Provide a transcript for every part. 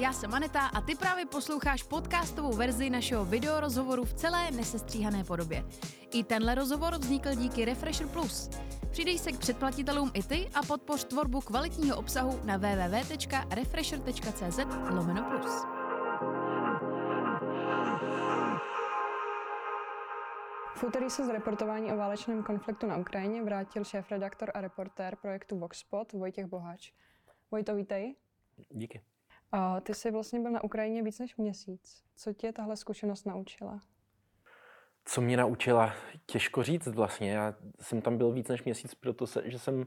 já jsem Aneta a ty právě posloucháš podcastovou verzi našeho videorozhovoru v celé nesestříhané podobě. I tenhle rozhovor vznikl díky Refresher Plus. Přidej se k předplatitelům i ty a podpoř tvorbu kvalitního obsahu na www.refresher.cz lomeno plus. V úterý se z reportování o válečném konfliktu na Ukrajině vrátil šéf-redaktor a reportér projektu Voxpot Vojtěch Boháč. Vojto, vítej. Díky. A ty jsi vlastně byl na Ukrajině víc než měsíc. Co tě tahle zkušenost naučila? Co mě naučila? Těžko říct vlastně. Já jsem tam byl víc než měsíc, protože jsem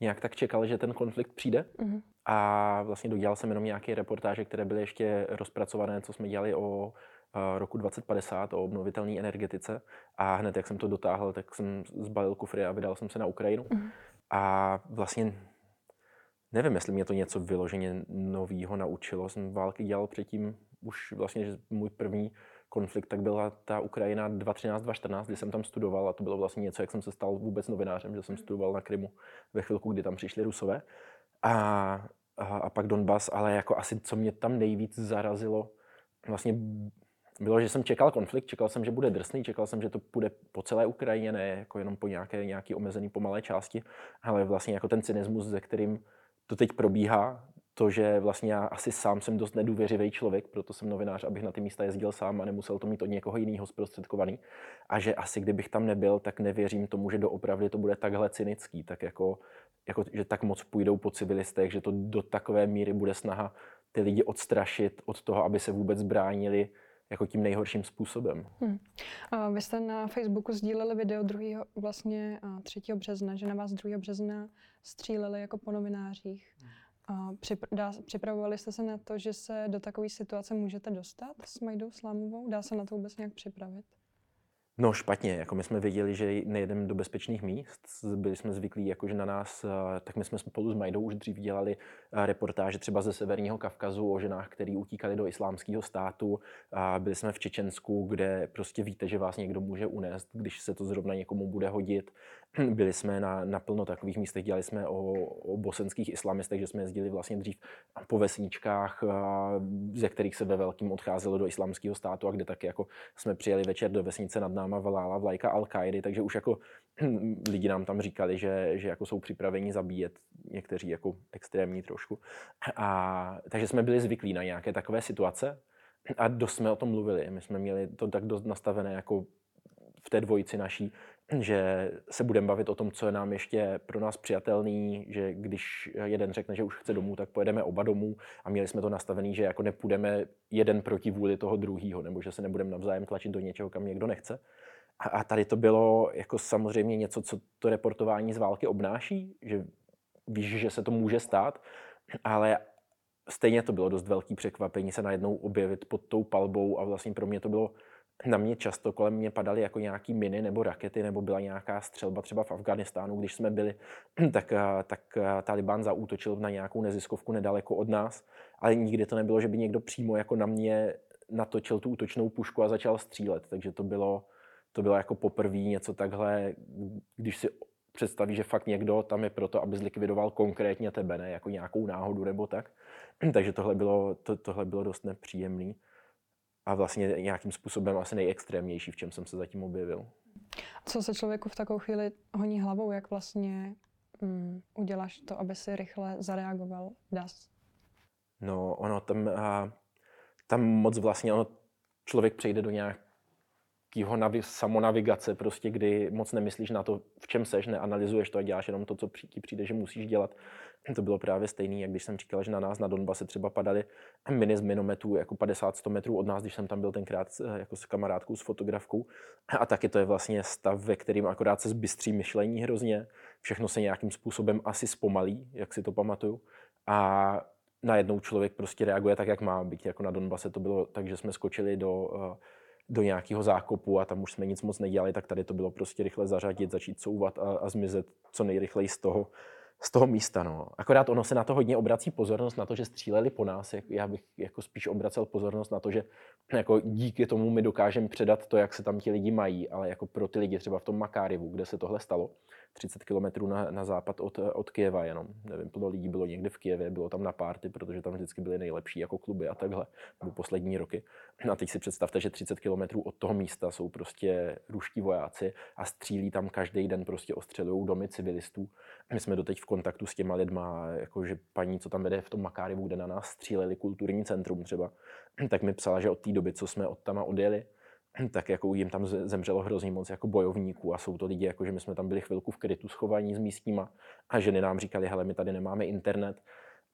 nějak tak čekal, že ten konflikt přijde. Mm-hmm. A vlastně dodělal jsem jenom nějaké reportáže, které byly ještě rozpracované, co jsme dělali o roku 2050 o obnovitelné energetice a hned, jak jsem to dotáhl, tak jsem zbalil kufry a vydal jsem se na Ukrajinu. Mm. A vlastně nevím, jestli mě to něco vyloženě novýho naučilo. Jsem války dělal předtím už vlastně, že můj první konflikt, tak byla ta Ukrajina 2013-2014, kdy jsem tam studoval a to bylo vlastně něco, jak jsem se stal vůbec novinářem, že jsem studoval na Krymu ve chvilku, kdy tam přišli Rusové. A, a, a pak Donbass, ale jako asi co mě tam nejvíc zarazilo, vlastně bylo, že jsem čekal konflikt, čekal jsem, že bude drsný, čekal jsem, že to půjde po celé Ukrajině, ne jako jenom po nějaké, nějaký omezený pomalé části, ale vlastně jako ten cynismus, ze kterým to teď probíhá, to, že vlastně já asi sám jsem dost nedůvěřivý člověk, proto jsem novinář, abych na ty místa jezdil sám a nemusel to mít od někoho jiného zprostředkovaný. A že asi kdybych tam nebyl, tak nevěřím tomu, že doopravdy to bude takhle cynický, tak jako, jako, že tak moc půjdou po civilistech, že to do takové míry bude snaha ty lidi odstrašit od toho, aby se vůbec bránili jako tím nejhorším způsobem. Hmm. A vy jste na Facebooku sdíleli video 2. vlastně 3. března, že na vás 2. března stříleli jako po novinářích. A připravovali jste se na to, že se do takové situace můžete dostat s Majdou Slamovou? Dá se na to vůbec nějak připravit? No špatně, jako my jsme věděli, že nejedeme do bezpečných míst, byli jsme zvyklí, jako že na nás, eh, tak my jsme spolu s Majdou už dřív dělali eh, reportáže třeba ze Severního Kavkazu o ženách, které utíkali do islámského státu. Byli jsme v Čečensku, kde prostě víte, že vás někdo může unést, když se to zrovna někomu bude hodit. Byli jsme na, na plno takových místech, dělali jsme o, o bosenských islamistech, že jsme jezdili vlastně dřív po vesničkách, ze kterých se ve velkým odcházelo do islámského státu a kde taky jako jsme přijeli večer do vesnice nad náma valála vlajka al takže už jako lidi nám tam říkali, že, že jako jsou připraveni zabíjet někteří jako extrémní trošku. A, takže jsme byli zvyklí na nějaké takové situace a dost jsme o tom mluvili. My jsme měli to tak dost nastavené jako v té dvojici naší, že se budeme bavit o tom, co je nám ještě pro nás přijatelný, že když jeden řekne, že už chce domů, tak pojedeme oba domů a měli jsme to nastavený, že jako nepůjdeme jeden proti vůli toho druhého, nebo že se nebudeme navzájem tlačit do něčeho, kam někdo nechce. A, a tady to bylo jako samozřejmě něco, co to reportování z války obnáší, že víš, že se to může stát, ale stejně to bylo dost velký překvapení se najednou objevit pod tou palbou a vlastně pro mě to bylo na mě často kolem mě padaly jako nějaký miny nebo rakety, nebo byla nějaká střelba třeba v Afganistánu, když jsme byli, tak, eh, tak eh, Taliban zaútočil na nějakou neziskovku nedaleko od nás, ale nikdy to nebylo, že by někdo přímo jako na mě natočil tu útočnou pušku a začal střílet, takže to bylo, to bylo jako poprvé něco takhle, když si představí, že fakt někdo tam je proto, aby zlikvidoval konkrétně tebe, ne jako nějakou náhodu nebo tak. Takže tohle bylo, to, tohle bylo dost nepříjemný a vlastně nějakým způsobem asi nejextrémnější, v čem jsem se zatím objevil. Co se člověku v takovou chvíli honí hlavou, jak vlastně mm, uděláš to, aby si rychle zareagoval? Das? No, ono tam, a, tam moc vlastně, ono, člověk přejde do nějak, jeho navi- samonavigace, prostě, kdy moc nemyslíš na to, v čem seš, neanalizuješ to a děláš jenom to, co ti přijde, že musíš dělat. To bylo právě stejný, jak když jsem říkal, že na nás na Donbase třeba padaly miny z minometů jako 50-100 metrů od nás, když jsem tam byl tenkrát eh, jako s kamarádkou, s fotografkou. A taky to je vlastně stav, ve kterým akorát se zbystří myšlení hrozně. Všechno se nějakým způsobem asi zpomalí, jak si to pamatuju. A najednou člověk prostě reaguje tak, jak má být. Jako na Donbase to bylo tak, že jsme skočili do uh, do nějakého zákopu a tam už jsme nic moc nedělali, tak tady to bylo prostě rychle zařadit, začít couvat a, a zmizet co nejrychleji z toho, z toho místa. No. Akorát ono se na to hodně obrací pozornost, na to, že stříleli po nás. Já bych jako spíš obracel pozornost na to, že jako díky tomu my dokážeme předat to, jak se tam ti lidi mají, ale jako pro ty lidi třeba v tom Makárivu, kde se tohle stalo, 30 kilometrů na, na západ od, od Kieva jenom. Nevím, plno lidí bylo někde v Kijevě, bylo tam na párty, protože tam vždycky byly nejlepší jako kluby a takhle, nebo poslední roky. A teď si představte, že 30 kilometrů od toho místa jsou prostě ruští vojáci a střílí tam každý den, prostě ostřelují domy civilistů. My jsme doteď v kontaktu s těma lidma, jakože paní, co tam vede v tom Makárivu, kde na nás stříleli kulturní centrum třeba, tak mi psala, že od té doby, co jsme od tam odjeli, tak jako jim tam zemřelo hrozně moc jako bojovníků a jsou to lidi, jako že my jsme tam byli chvilku v krytu schovaní s místníma a ženy nám říkali, hele, my tady nemáme internet,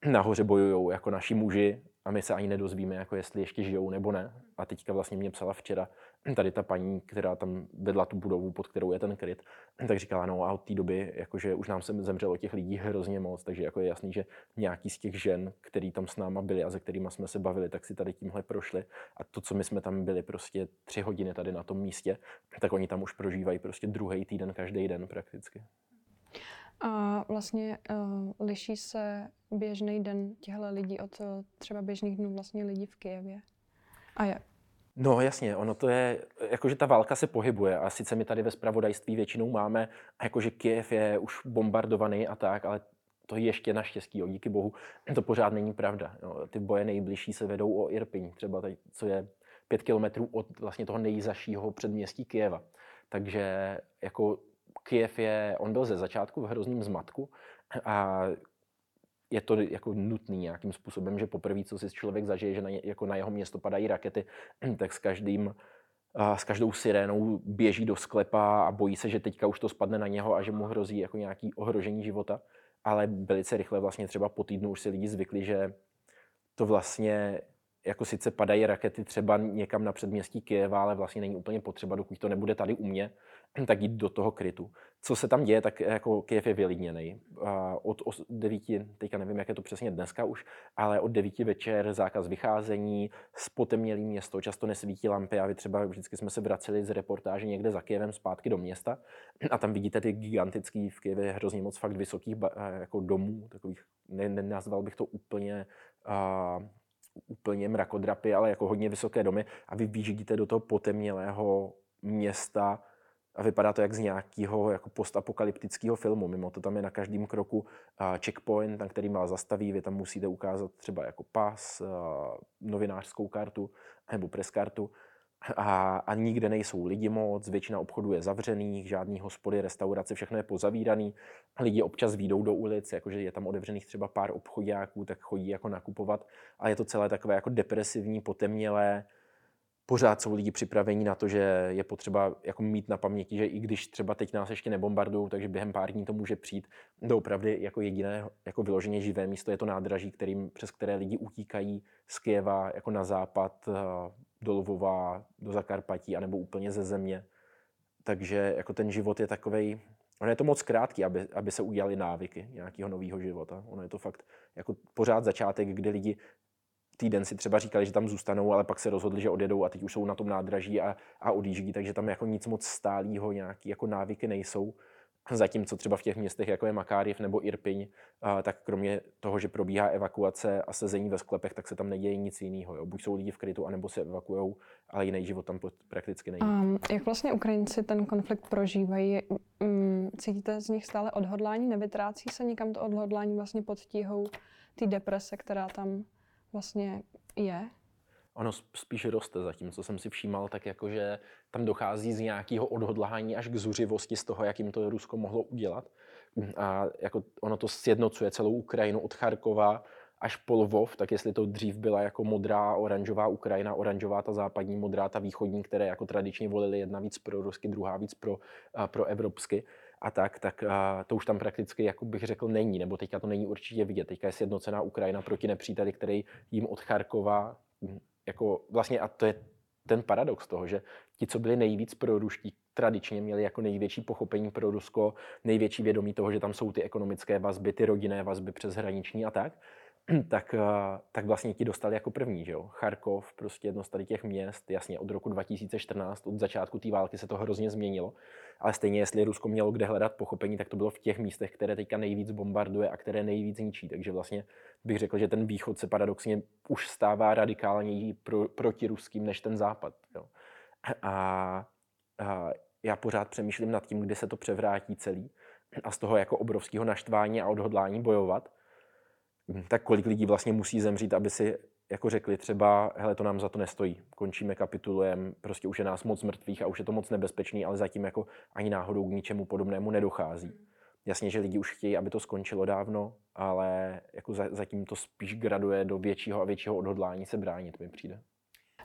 nahoře bojují jako naši muži a my se ani nedozvíme, jako jestli ještě žijou nebo ne. A teďka vlastně mě psala včera tady ta paní, která tam vedla tu budovu, pod kterou je ten kryt, tak říkala, no a od té doby, jakože už nám se zemřelo těch lidí hrozně moc, takže jako je jasný, že nějaký z těch žen, který tam s náma byli a se kterými jsme se bavili, tak si tady tímhle prošli. A to, co my jsme tam byli prostě tři hodiny tady na tom místě, tak oni tam už prožívají prostě druhý týden každý den prakticky. A vlastně uh, liší se běžný den těchto lidí od uh, třeba běžných dnů vlastně lidí v Kijevě? A je, No jasně, ono to je, jakože ta válka se pohybuje a sice my tady ve spravodajství většinou máme, jakože Kiev je už bombardovaný a tak, ale to ještě naštěstí, jo, díky bohu, to pořád není pravda. Jo. Ty boje nejbližší se vedou o Irpiň, třeba tady, co je pět kilometrů od vlastně toho nejzašího předměstí Kieva. Takže jako Kiev je, on byl ze začátku v hrozném zmatku a je to jako nutný nějakým způsobem, že poprvé, co si člověk zažije, že na, jako na jeho město padají rakety, tak s každým s každou sirénou běží do sklepa a bojí se, že teďka už to spadne na něho a že mu hrozí jako nějaký ohrožení života. Ale velice rychle vlastně třeba po týdnu už si lidi zvykli, že to vlastně jako sice padají rakety třeba někam na předměstí Kyjeva, ale vlastně není úplně potřeba, dokud to nebude tady u mě, tak jít do toho krytu. Co se tam děje, tak jako Kyjev je vylidněný. Od 9, teďka nevím, jak je to přesně dneska už, ale od 9 večer zákaz vycházení, spotemnělý město, často nesvítí lampy a vy třeba vždycky jsme se vraceli z reportáže někde za Kyjevem zpátky do města a tam vidíte ty gigantický v Kyjevě hrozně moc fakt vysokých jako domů, takových, ne, nenazval bych to úplně uh, úplně mrakodrapy, ale jako hodně vysoké domy a vy vyjíždíte do toho potemnělého města a vypadá to jak z nějakého jako postapokalyptického filmu. Mimo to tam je na každém kroku checkpoint, na který vás zastaví, vy tam musíte ukázat třeba jako pas, novinářskou kartu nebo preskartu a, a nikde nejsou lidi moc, většina obchodů je zavřených, žádný hospody, restaurace, všechno je pozavíraný. Lidi občas výjdou do ulic, jakože je tam otevřených třeba pár obchodáků, tak chodí jako nakupovat, ale je to celé takové jako depresivní, potemnělé, pořád jsou lidi připraveni na to, že je potřeba jako mít na paměti, že i když třeba teď nás ještě nebombardují, takže během pár dní to může přijít. Doopravdy jako jediné jako vyloženě živé místo je to nádraží, kterým, přes které lidi utíkají z Kieva jako na západ do Lvova, do Zakarpatí, anebo úplně ze země. Takže jako ten život je takový, ono je to moc krátký, aby, aby se udělali návyky nějakého nového života. Ono je to fakt jako pořád začátek, kdy lidi týden si třeba říkali, že tam zůstanou, ale pak se rozhodli, že odjedou a teď už jsou na tom nádraží a, a odjíždí, takže tam jako nic moc stálého, nějaký jako návyky nejsou. Zatímco třeba v těch městech, jako je Makáriv nebo Irpiň, tak kromě toho, že probíhá evakuace a sezení ve sklepech, tak se tam neděje nic jiného. Buď jsou lidi v krytu, anebo se evakuují, ale jiný život tam prakticky není. Um, jak vlastně Ukrajinci ten konflikt prožívají? Um, cítíte z nich stále odhodlání? Nevytrácí se někam to odhodlání vlastně pod tíhou té deprese, která tam vlastně je? Ono spíš roste zatím, co jsem si všímal, tak jakože tam dochází z nějakého odhodlání až k zuřivosti z toho, jak jim to Rusko mohlo udělat. A jako ono to sjednocuje celou Ukrajinu od Charkova až po Lvov, tak jestli to dřív byla jako modrá, oranžová Ukrajina, oranžová ta západní, modrá ta východní, které jako tradičně volili jedna víc pro rusky, druhá víc pro, pro evropsky a tak, tak a to už tam prakticky, jako bych řekl, není, nebo teďka to není určitě vidět. Teďka je sjednocená Ukrajina proti nepříteli, který jim od Charkova jako vlastně, a to je ten paradox toho, že ti, co byli nejvíc proruští, tradičně měli jako největší pochopení pro Rusko, největší vědomí toho, že tam jsou ty ekonomické vazby, ty rodinné vazby přes hraniční a tak. tak, eh, tak vlastně ti dostali jako první, že jo. Charkov, prostě jedno z tady těch měst, jasně od roku 2014, od začátku té války se to hrozně změnilo, ale stejně jestli Rusko mělo kde hledat pochopení, tak to bylo v těch místech, které teďka nejvíc bombarduje a které nejvíc ničí. Takže vlastně bych řekl, že ten východ se paradoxně už stává radikálněji pro, ruským než ten západ. Jo. A, a já pořád přemýšlím nad tím, kdy se to převrátí celý, a z toho jako obrovského naštvání a odhodlání bojovat, tak kolik lidí vlastně musí zemřít, aby si jako řekli třeba, hele, to nám za to nestojí, končíme, kapitulujeme, prostě už je nás moc mrtvých a už je to moc nebezpečný, ale zatím jako ani náhodou k ničemu podobnému nedochází. Jasně, že lidi už chtějí, aby to skončilo dávno, ale jako zatím to spíš graduje do většího a většího odhodlání se bránit, mi přijde.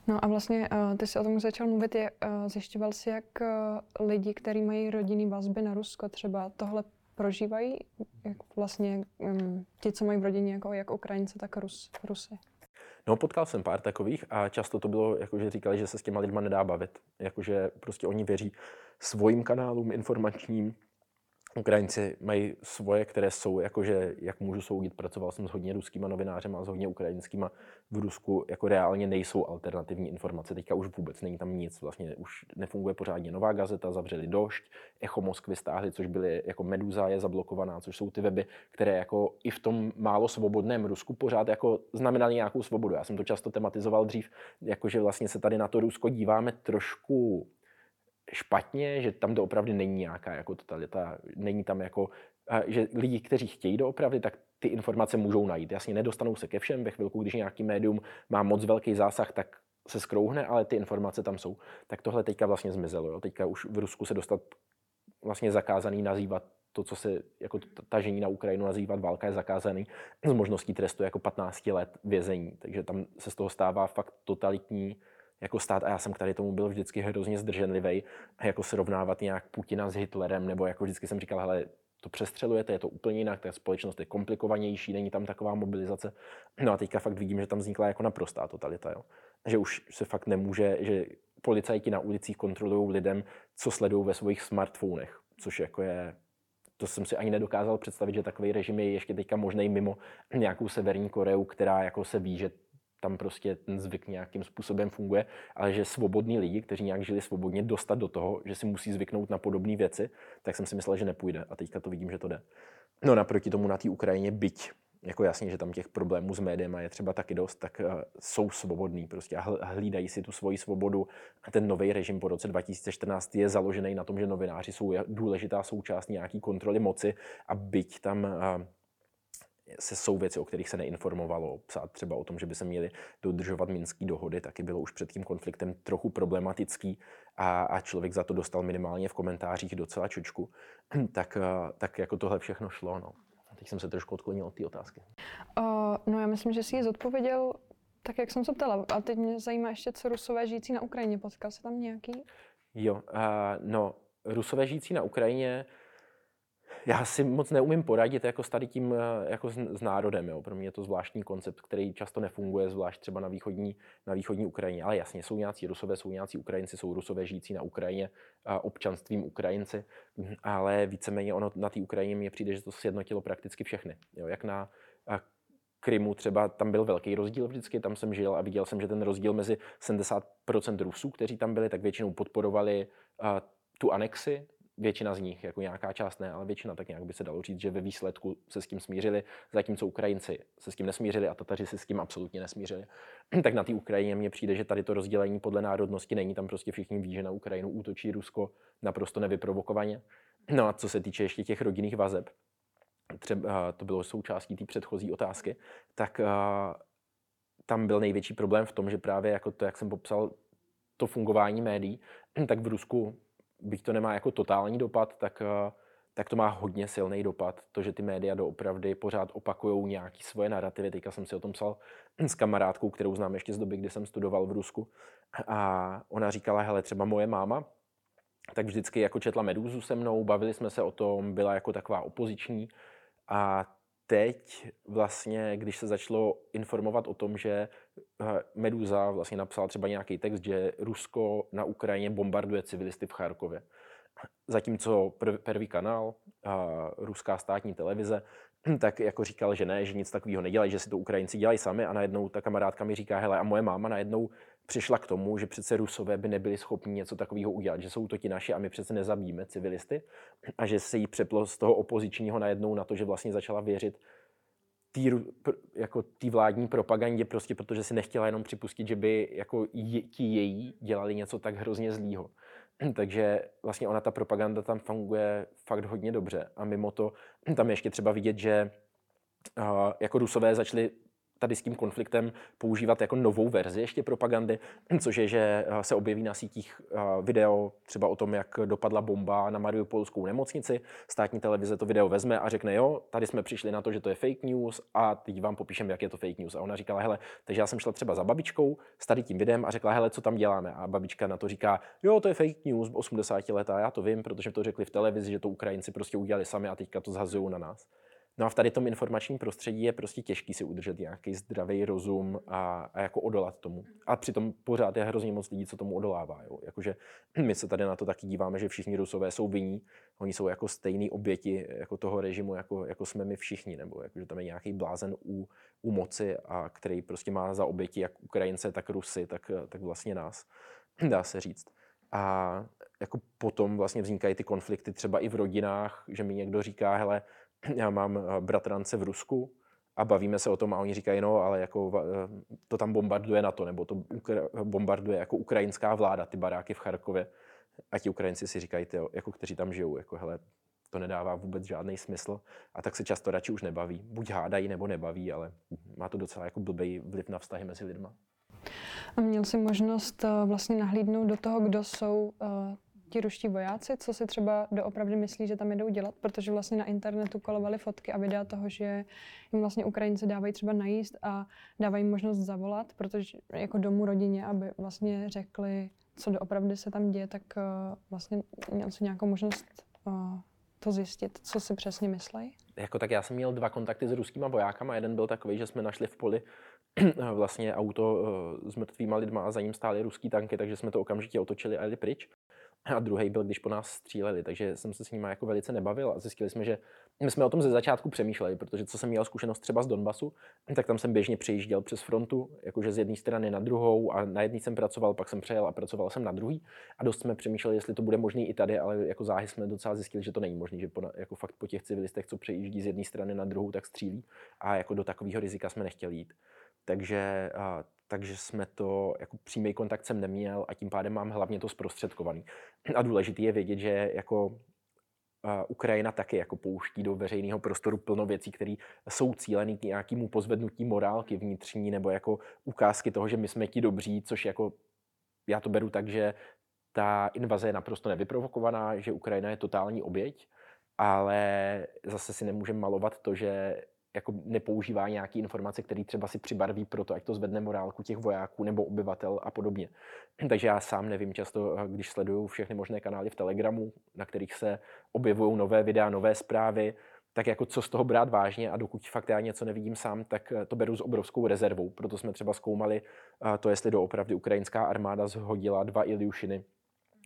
No a vlastně uh, ty jsi o tom začal mluvit, je, uh, zjišťoval jsi, jak uh, lidi, kteří mají rodinný vazby na Rusko, třeba tohle prožívají, jak vlastně um, ti, co mají v rodině jako jak Ukrajince, tak Rus, Rusy. No, potkal jsem pár takových a často to bylo, jako že říkali, že se s těma lidma nedá bavit. Jakože prostě oni věří svým kanálům informačním, Ukrajinci mají svoje, které jsou, jakože, jak můžu soudit, pracoval jsem s hodně ruskýma novinářema a s hodně ukrajinskýma v Rusku, jako reálně nejsou alternativní informace. Teďka už vůbec není tam nic, vlastně už nefunguje pořádně nová gazeta, zavřeli došť, Echo Moskvy stáhli, což byly, jako Meduza je zablokovaná, což jsou ty weby, které jako i v tom málo svobodném Rusku pořád jako znamenaly nějakou svobodu. Já jsem to často tematizoval dřív, jakože vlastně se tady na to Rusko díváme trošku špatně, že tam doopravdy není nějaká jako totalita, není tam jako, že lidi, kteří chtějí doopravdy, tak ty informace můžou najít. Jasně, nedostanou se ke všem, ve chvilku, když nějaký médium má moc velký zásah, tak se skrouhne, ale ty informace tam jsou. Tak tohle teďka vlastně zmizelo. Jo. Teďka už v Rusku se dostat vlastně zakázaný nazývat to, co se jako tažení na Ukrajinu nazývat válka je zakázaný s možností trestu jako 15 let vězení. Takže tam se z toho stává fakt totalitní jako stát, a já jsem k tady tomu byl vždycky hrozně zdrženlivý, jako srovnávat nějak Putina s Hitlerem, nebo jako vždycky jsem říkal, hele, to přestřelujete, je to úplně jinak, ta společnost je komplikovanější, není tam taková mobilizace. No a teďka fakt vidím, že tam vznikla jako naprostá totalita, jo. Že už se fakt nemůže, že policajti na ulicích kontrolují lidem, co sledují ve svých smartfonech, což jako je to jsem si ani nedokázal představit, že takový režim je ještě teďka možný mimo nějakou severní Koreu, která jako se ví, že tam prostě ten zvyk nějakým způsobem funguje, ale že svobodní lidi, kteří nějak žili svobodně, dostat do toho, že si musí zvyknout na podobné věci, tak jsem si myslel, že nepůjde. A teďka to vidím, že to jde. No naproti tomu na té Ukrajině byť jako jasně, že tam těch problémů s médiem je třeba taky dost, tak uh, jsou svobodní prostě a hlídají si tu svoji svobodu. A ten nový režim po roce 2014 je založený na tom, že novináři jsou důležitá součást nějaký kontroly moci a byť tam uh, se jsou věci, o kterých se neinformovalo. Psát třeba o tom, že by se měly dodržovat minské dohody, taky bylo už před tím konfliktem trochu problematický a, a člověk za to dostal minimálně v komentářích docela čočku. tak, eh, tak jako tohle všechno šlo. No. Teď jsem se trošku odklonil od té otázky. Uh, no já myslím, že si ji zodpověděl tak, jak jsem se ptala. A teď mě zajímá ještě, co rusové žijící na Ukrajině. Potkal se tam nějaký? Jo, uh, no, rusové žijící na Ukrajině já si moc neumím poradit jako s tady tím eh, jako s, s národem. Jo. Pro mě je to zvláštní koncept, který často nefunguje, zvlášť třeba na východní, na východní Ukrajině. Ale jasně, jsou nějací rusové, jsou nějací Ukrajinci, jsou rusové žijící na Ukrajině a občanstvím Ukrajinci, ale víceméně ono na té Ukrajině mně přijde, že to sjednotilo prakticky všechny. Jo. Jak na Krymu třeba tam byl velký rozdíl vždycky, tam jsem žil a viděl jsem, že ten rozdíl mezi 70% Rusů, kteří tam byli, tak většinou podporovali uh, tu anexi většina z nich, jako nějaká část ne, ale většina tak nějak by se dalo říct, že ve výsledku se s tím smířili, zatímco Ukrajinci se s tím nesmířili a Tataři se s tím absolutně nesmířili. tak na té Ukrajině mně přijde, že tady to rozdělení podle národnosti není, tam prostě všichni ví, že na Ukrajinu útočí Rusko naprosto nevyprovokovaně. No a co se týče ještě těch rodinných vazeb, třeba to bylo součástí té předchozí otázky, tak tam byl největší problém v tom, že právě jako to, jak jsem popsal, to fungování médií, tak v Rusku byť to nemá jako totální dopad, tak, eh, tak to má hodně silný dopad. To, že ty média doopravdy pořád opakují nějaké svoje narrativy. Teďka jsem si o tom psal s kamarádkou, kterou znám ještě z doby, kdy jsem studoval v Rusku. A ona říkala, hele, třeba moje máma, tak vždycky jako četla Medúzu se mnou, bavili jsme se o tom, byla jako taková opoziční. A teď vlastně, když se začalo informovat o tom, že eh, Meduza vlastně napsal třeba nějaký text, že Rusko na Ukrajině bombarduje civilisty v Charkově. Zatímco první kanál, a ruská státní televize, tak jako říkal, že ne, že nic takového nedělají, že si to Ukrajinci dělají sami a najednou ta kamarádka mi říká, hele, a moje máma najednou přišla k tomu, že přece Rusové by nebyli schopni něco takového udělat, že jsou to ti naši a my přece nezabijíme civilisty a že se jí přeplo z toho opozičního najednou na to, že vlastně začala věřit tý, jako tý vládní propagandě, prostě protože si nechtěla jenom připustit, že by jako ti její dělali něco tak hrozně zlýho. Takže vlastně ona, ta propaganda tam funguje fakt hodně dobře. A mimo to, tam je ještě třeba vidět, že uh, jako Rusové začali tady s tím konfliktem používat jako novou verzi ještě propagandy, což je, že eh, se objeví na sítích eh, video třeba o tom, jak dopadla bomba na Mariupolskou nemocnici. Státní televize to video vezme a řekne, jo, tady jsme přišli na to, že to je fake news a teď vám popíšem, jak je to fake news. A ona říkala, hele, takže já jsem šla třeba za babičkou s tady tím videem a řekla, hele, co tam děláme. A babička na to říká, jo, to je fake news 80 let a já to vím, protože to řekli v televizi, že to Ukrajinci prostě udělali sami a teďka to zhazují na nás. No a v tady tom informačním prostředí je prostě těžký si udržet nějaký zdravý rozum a, a jako odolat tomu. A přitom pořád je hrozně moc lidí, co tomu odolává. Jo. Jakože my se tady na to taky díváme, že všichni rusové jsou vinní, oni jsou jako stejný oběti jako toho režimu, jako, jako jsme my všichni, nebo jakože tam je nějaký blázen u, u moci, a který prostě má za oběti jak Ukrajince, tak Rusy, tak, tak vlastně nás, dá se říct. A jako potom vlastně vznikají ty konflikty třeba i v rodinách, že mi někdo říká, hele, já mám eh, bratrance v Rusku a bavíme se o tom a oni říkají, no, ale jako eh, to tam bombarduje na to, nebo to bombarduje jako ukrajinská vláda, ty baráky v Charkově. A ti Ukrajinci si říkají, ty, jako kteří tam žijou, jako hele, to nedává vůbec žádný smysl a tak se často radši už nebaví. Buď hádají nebo nebaví, ale má to docela jako blbý vliv na vztahy mezi lidma. A měl jsi možnost eh, vlastně nahlídnout do toho, kdo jsou ti ruští vojáci, co si třeba doopravdy myslí, že tam jedou dělat, protože vlastně na internetu kolovaly fotky a videa toho, že jim vlastně Ukrajinci dávají třeba najíst a dávají možnost zavolat, protože jako domů rodině, aby vlastně řekli, co doopravdy se tam děje, tak uh, vlastně měl si nějakou možnost uh, to zjistit, co si přesně myslí? Jako tak já jsem měl dva kontakty s ruskýma vojákama. Jeden byl takový, že jsme našli v poli vlastně auto uh, s mrtvýma lidma a za ním stály ruský tanky, takže jsme to okamžitě otočili a jeli pryč a druhý byl, když po nás stříleli, takže jsem se s nimi jako velice nebavil a zjistili jsme, že my jsme o tom ze začátku přemýšleli, protože co jsem měl zkušenost třeba z Donbasu, tak tam jsem běžně přejížděl přes frontu, jakože z jedné strany na druhou a na jedné jsem pracoval, pak jsem přejel a pracoval jsem na druhý a dost jsme přemýšleli, jestli to bude možné i tady, ale jako záhy jsme docela zjistili, že to není možné, že po, jako fakt po těch civilistech, co přejíždí z jedné strany na druhou, tak střílí a jako do takového rizika jsme nechtěli jít. Takže, takže jsme to, jako přímý kontakt jsem neměl a tím pádem mám hlavně to zprostředkovaný. A důležité je vědět, že jako Ukrajina taky jako pouští do veřejného prostoru plno věcí, které jsou cílené k nějakému pozvednutí morálky vnitřní nebo jako ukázky toho, že my jsme ti dobří, což jako já to beru tak, že ta invaze je naprosto nevyprovokovaná, že Ukrajina je totální oběť, ale zase si nemůžeme malovat to, že jako nepoužívá nějaké informace, které třeba si přibarví pro to, ať to zvedne morálku těch vojáků nebo obyvatel a podobně. Takže já sám nevím často, eh, když sleduju všechny možné kanály v Telegramu, na kterých se objevují nové videa, nové zprávy, tak jako co z toho brát vážně a dokud fakt já něco nevidím sám, tak eh, to beru s obrovskou rezervou. Proto jsme třeba zkoumali eh, to, jestli doopravdy ukrajinská armáda zhodila dva Iliušiny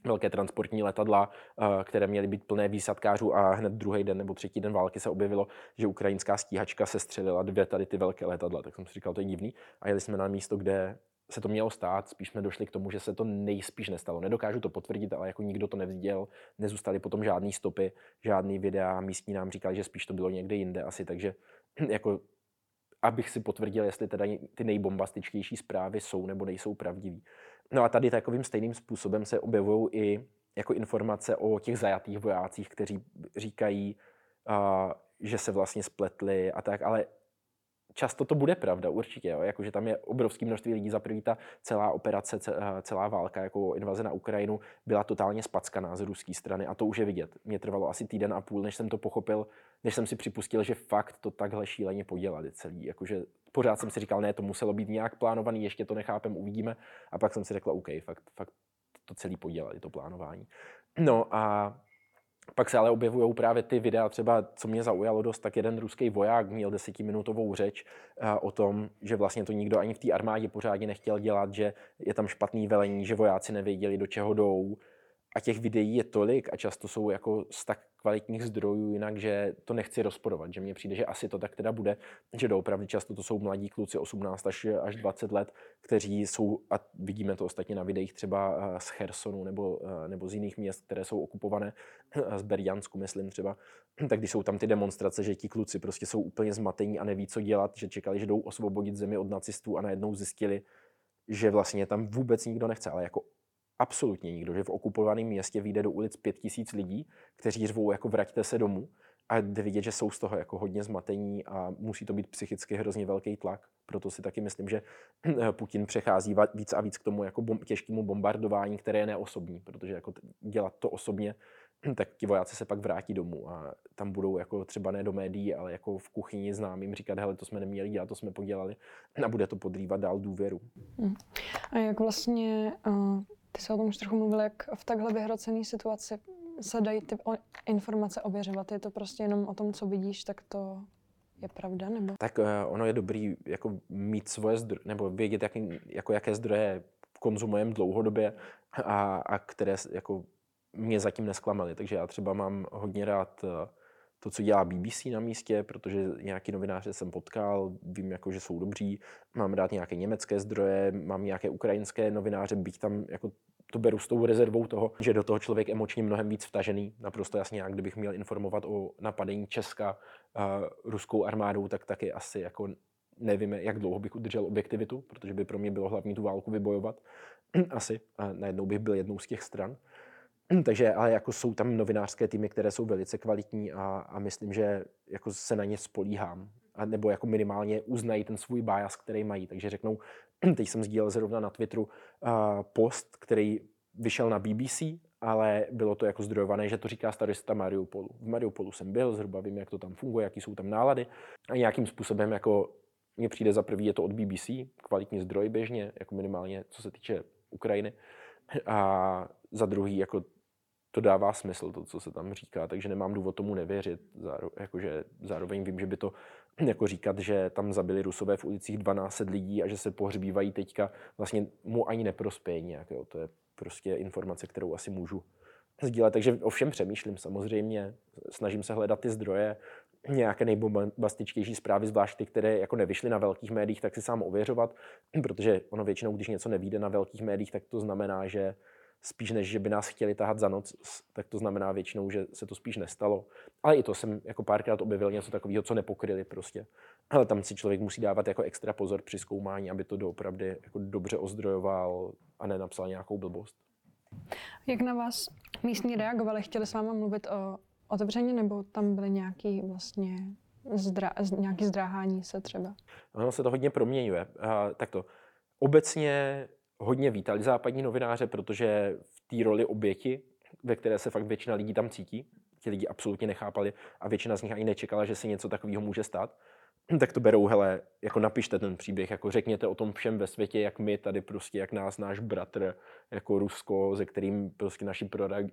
velké transportní letadla, eh, které měly být plné výsadkářů a hned druhý den nebo třetí den války se objevilo, že ukrajinská stíhačka se střelila dvě tady ty velké letadla. Tak jsem si říkal, to je divný. A jeli jsme na místo, kde se to mělo stát, spíš jsme došli k tomu, že se to nejspíš nestalo. Nedokážu to potvrdit, ale jako nikdo to neviděl, nezůstaly potom žádné stopy, žádný videa, místní nám říkali, že spíš to bylo někde jinde asi, takže jako abych si potvrdil, jestli teda ty nejbombastičtější zprávy jsou nebo nejsou pravdivý. No a tady takovým stejným způsobem se objevují i jako informace o těch zajatých vojácích, kteří říkají, uh, že se vlastně spletli a tak, ale často to bude pravda, určitě, jo. Jakože tam je obrovské množství lidí, za první ta celá operace, celá válka, jako invaze na Ukrajinu, byla totálně spackaná z ruské strany a to už je vidět. Mě trvalo asi týden a půl, než jsem to pochopil, než jsem si připustil, že fakt to takhle šíleně podělali celý. Jakože pořád jsem si říkal, ne, to muselo být nějak plánovaný, ještě to nechápem, uvidíme. A pak jsem si řekl, OK, fakt, fakt to celý podělali, to plánování. No a pak se ale objevují právě ty videa, třeba co mě zaujalo dost, tak jeden ruský voják měl desetiminutovou řeč eh, o tom, že vlastně to nikdo ani v té armádě pořádně nechtěl dělat, že je tam špatný velení, že vojáci nevěděli, do čeho jdou, a těch videí je tolik a často jsou jako z tak kvalitních zdrojů jinak, že to nechci rozporovat, že mně přijde, že asi to tak teda bude, že doopravdy často to jsou mladí kluci 18 až, až 20 let, kteří jsou, a vidíme to ostatně na videích třeba eh, z Chersonu nebo, eh, nebo z jiných měst, které jsou okupované, z Berjansku myslím třeba, tak když jsou tam ty demonstrace, že ti kluci prostě jsou úplně zmatení a neví, co dělat, že čekali, že jdou osvobodit zemi od nacistů a najednou zjistili, že vlastně tam vůbec nikdo nechce, ale jako absolutně nikdo, že v okupovaném městě vyjde do ulic pět tisíc lidí, kteří řvou jako vraťte se domů a jde vidět, že jsou z toho jako hodně zmatení a musí to být psychicky hrozně velký tlak. Proto si taky myslím, že Putin přechází víc a víc k tomu jako bom, těžkému bombardování, které je neosobní, protože jako dělat to osobně, tak ti vojáci se pak vrátí domů a tam budou jako třeba ne do médií, ale jako v kuchyni známým říkat, hele, to jsme neměli dělat, to jsme podělali a bude to podrývat dál důvěru. Hmm. A jak vlastně, uh, ty se o tom už trochu mluvil, jak v takhle vyhrocené situaci se dají ty informace ověřovat? Je to prostě jenom o tom, co vidíš, tak to je pravda? Nebo? Tak uh, ono je dobrý jako mít svoje zdroje, nebo vědět, jaký, jako jaké zdroje konzumujeme dlouhodobě a, a které jako mě zatím nesklamaly. Takže já třeba mám hodně rád uh, to, co dělá BBC na místě, protože nějaký novináře jsem potkal, vím, jako, že jsou dobří, mám rád nějaké německé zdroje, mám nějaké ukrajinské novináře, byť tam jako to beru s tou rezervou toho, že do toho člověk emočně mnohem víc vtažený. Naprosto jasně, jak kdybych měl informovat o napadení Česka uh, ruskou armádou, tak taky asi jako nevím, jak dlouho bych udržel objektivitu, protože by pro mě bylo hlavní tu válku vybojovat. asi. A najednou bych byl jednou z těch stran. Takže, ale jako jsou tam novinářské týmy, které jsou velice kvalitní a, a myslím, že jako se na ně spolíhám. A nebo jako minimálně uznají ten svůj bias, který mají. Takže řeknou, teď jsem sdílel zrovna na Twitteru uh, post, který vyšel na BBC, ale bylo to jako zdrojované, že to říká starista Mariupolu. V Mariupolu jsem byl, zhruba vím, jak to tam funguje, jaký jsou tam nálady a nějakým způsobem jako mně přijde za prvý, je to od BBC, kvalitní zdroj běžně, jako minimálně co se týče Ukrajiny. A za druhý, jako to dává smysl, to, co se tam říká, takže nemám důvod tomu nevěřit. Záro, jakože zároveň vím, že by to jako říkat, že tam zabili Rusové v ulicích 12 lidí a že se pohřbívají teďka, vlastně mu ani neprospěje nějak. Jo. To je prostě informace, kterou asi můžu sdílet. Takže o všem přemýšlím samozřejmě, snažím se hledat ty zdroje, nějaké nejbombastičtější zprávy, zvlášť ty, které jako nevyšly na velkých médiích, tak si sám ověřovat, protože ono většinou, když něco nevíde na velkých médiích, tak to znamená, že spíš než, že by nás chtěli tahat za noc, tak to znamená většinou, že se to spíš nestalo. Ale i to jsem jako párkrát objevil něco takového, co nepokryli prostě. Ale tam si člověk musí dávat jako extra pozor při zkoumání, aby to doopravdy jako dobře ozdrojoval a nenapsal nějakou blbost. Jak na vás místní reagovali? Chtěli s váma mluvit o otevřeně, nebo tam byly nějaký vlastně zdra, nějaký zdráhání se třeba? Ono se to hodně proměňuje. Tak to. Obecně hodně vítali západní novináře, protože v té roli oběti, ve které se fakt většina lidí tam cítí, ti lidi absolutně nechápali a většina z nich ani nečekala, že se něco takového může stát, tak to berou, hele, jako napište ten příběh, jako řekněte o tom všem ve světě, jak my tady prostě, jak nás náš bratr, jako Rusko, se kterým prostě naši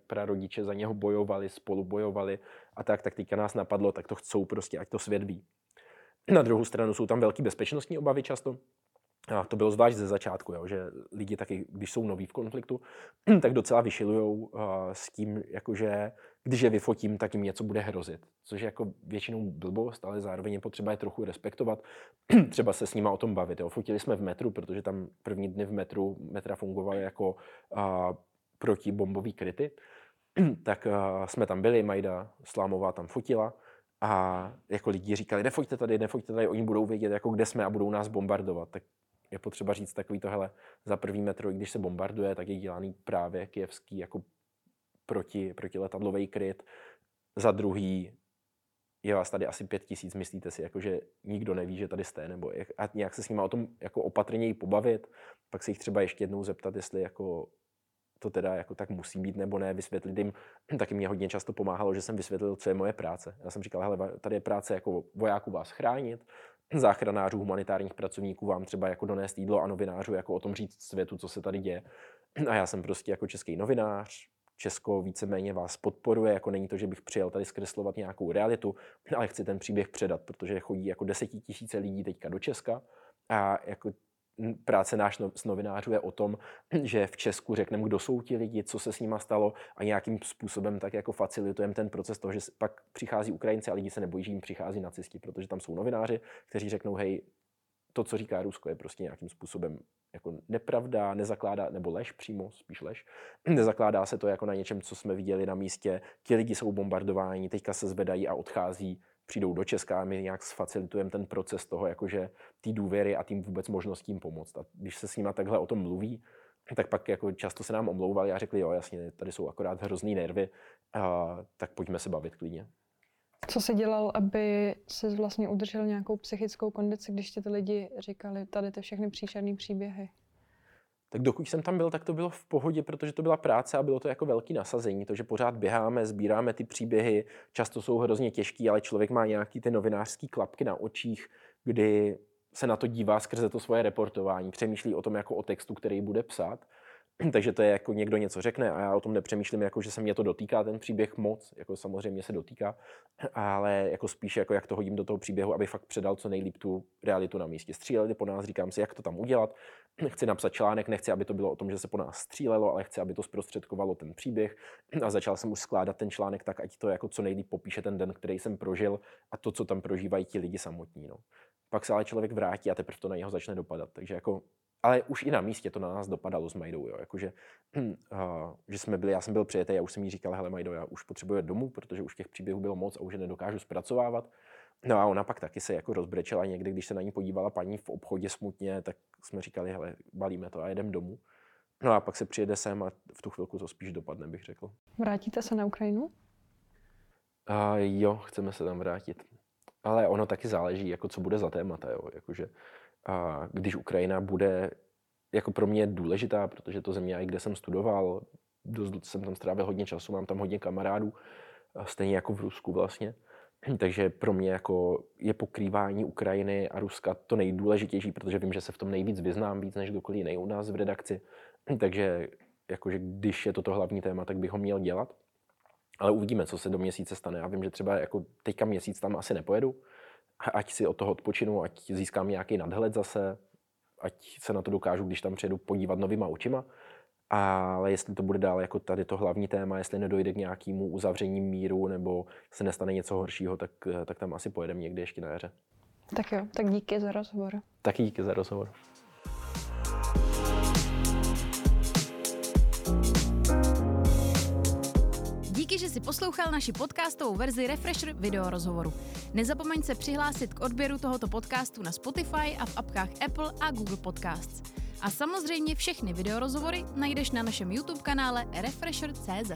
prarodiče za něho bojovali, spolu bojovali a tak, tak teďka nás napadlo, tak to chcou prostě, ať to svět ví. Na druhou stranu jsou tam velké bezpečnostní obavy často, a to bylo zvlášť ze začátku, jo, že lidi taky, když jsou noví v konfliktu, tak docela vyšilují uh, s tím, jakože když je vyfotím, tak jim něco bude hrozit. Což je jako většinou blbost, ale zároveň je potřeba je trochu respektovat. Třeba se s nima o tom bavit. Jo. Fotili jsme v metru, protože tam první dny v metru metra fungovaly jako uh, protibombový kryty. tak uh, jsme tam byli, Majda Slámová tam fotila a jako lidi říkali, nefoďte tady, nefoďte tady, oni budou vědět, jako kde jsme a budou nás bombardovat. Tak je potřeba říct takový to, hele, za první metro, když se bombarduje, tak je dělaný právě kijevský jako proti, protiletadlový kryt. Za druhý je vás tady asi pět tisíc, myslíte si, jako, že nikdo neví, že tady jste, nebo jak, a nějak se s nimi o tom jako opatrněji pobavit, pak se jich třeba ještě jednou zeptat, jestli jako to teda jako tak musí být nebo ne, vysvětlit jim. Taky mě hodně často pomáhalo, že jsem vysvětlil, co je moje práce. Já jsem říkal, hele, tady je práce jako vojáků vás chránit, záchranářů, humanitárních pracovníků vám třeba jako donést jídlo a novinářů jako o tom říct světu, co se tady děje. A já jsem prostě jako český novinář, Česko víceméně vás podporuje, jako není to, že bych přijel tady zkreslovat nějakou realitu, ale chci ten příběh předat, protože chodí jako desetitisíce lidí teďka do Česka a jako práce náš no, z novinářů je o tom, že v Česku řekneme, kdo jsou ti lidi, co se s nima stalo a nějakým způsobem tak jako facilitujeme ten proces toho, že pak přichází Ukrajinci a lidi se nebojí, že jim přichází nacisti, protože tam jsou novináři, kteří řeknou, hej, to, co říká Rusko, je prostě nějakým způsobem jako nepravda, nezakládá, nebo lež přímo, spíš lež, nezakládá se to jako na něčem, co jsme viděli na místě. Ti lidi jsou bombardováni, teďka se zvedají a odchází přijdou do Česka a my nějak sfacilitujeme ten proces toho, jakože ty důvěry a tím vůbec možnostím pomoct. A když se s nimi takhle o tom mluví, tak pak jako často se nám omlouvali a řekli, jo, jasně, tady jsou akorát hrozný nervy, a, tak pojďme se bavit klidně. Co jsi dělal, aby si vlastně udržel nějakou psychickou kondici, když ti ty lidi říkali tady ty všechny příšerné příběhy? Tak dokud jsem tam byl, tak to bylo v pohodě, protože to byla práce a bylo to jako velký nasazení. To, že pořád běháme, sbíráme ty příběhy, často jsou hrozně těžký, ale člověk má nějaký ty novinářský klapky na očích, kdy se na to dívá skrze to svoje reportování, přemýšlí o tom jako o textu, který bude psát takže to je jako někdo něco řekne a já o tom nepřemýšlím, jako že se mě to dotýká ten příběh moc, jako samozřejmě se dotýká, ale jako spíš jako jak to hodím do toho příběhu, aby fakt předal co nejlíp tu realitu na místě. Stříleli po nás, říkám si, jak to tam udělat. Chci napsat článek, nechci, aby to bylo o tom, že se po nás střílelo, ale chci, aby to zprostředkovalo ten příběh. A začal jsem už skládat ten článek tak, ať to jako co nejlíp popíše ten den, který jsem prožil a to, co tam prožívají ti lidi samotní. No. Pak se ale člověk vrátí a teprve to na něho začne dopadat. Takže jako ale už i na místě to na nás dopadalo s Majdou, jo. Jakože, uh, že jsme byli, já jsem byl přijetý a už jsem jí říkal, hele Majdo, já už potřebuji domů, protože už těch příběhů bylo moc a už je nedokážu zpracovávat. No a ona pak taky se jako rozbrečela někdy, když se na ní podívala paní v obchodě smutně, tak jsme říkali, hele, balíme to a jedem domů. No a pak se přijede sem a v tu chvilku to spíš dopadne, bych řekl. Vrátíte se na Ukrajinu? Uh, jo, chceme se tam vrátit. Ale ono taky záleží, jako co bude za témata, jo. Jakože, a když Ukrajina bude jako pro mě důležitá, protože to země, kde jsem studoval, dost jsem tam strávil hodně času, mám tam hodně kamarádů, stejně jako v Rusku vlastně. Takže pro mě jako je pokrývání Ukrajiny a Ruska to nejdůležitější, protože vím, že se v tom nejvíc vyznám, víc než kdokoliv jiný u nás v redakci. Takže jakože když je to to hlavní téma, tak bych ho měl dělat. Ale uvidíme, co se do měsíce stane. Já vím, že třeba jako teďka měsíc tam asi nepojedu, ať si od toho odpočinu, ať získám nějaký nadhled zase, ať se na to dokážu, když tam přijedu podívat novýma očima. Ale jestli to bude dál jako tady to hlavní téma, jestli nedojde k nějakému uzavření míru nebo se nestane něco horšího, tak, tak tam asi pojedeme někdy ještě na jaře. Tak jo, tak díky za rozhovor. Taky díky za rozhovor. Že si poslouchal naši podcastovou verzi Refresher video rozhovoru. Nezapomeň se přihlásit k odběru tohoto podcastu na Spotify a v apkách Apple a Google Podcasts. A samozřejmě všechny videorozhovory najdeš na našem YouTube kanále Refresher.cz.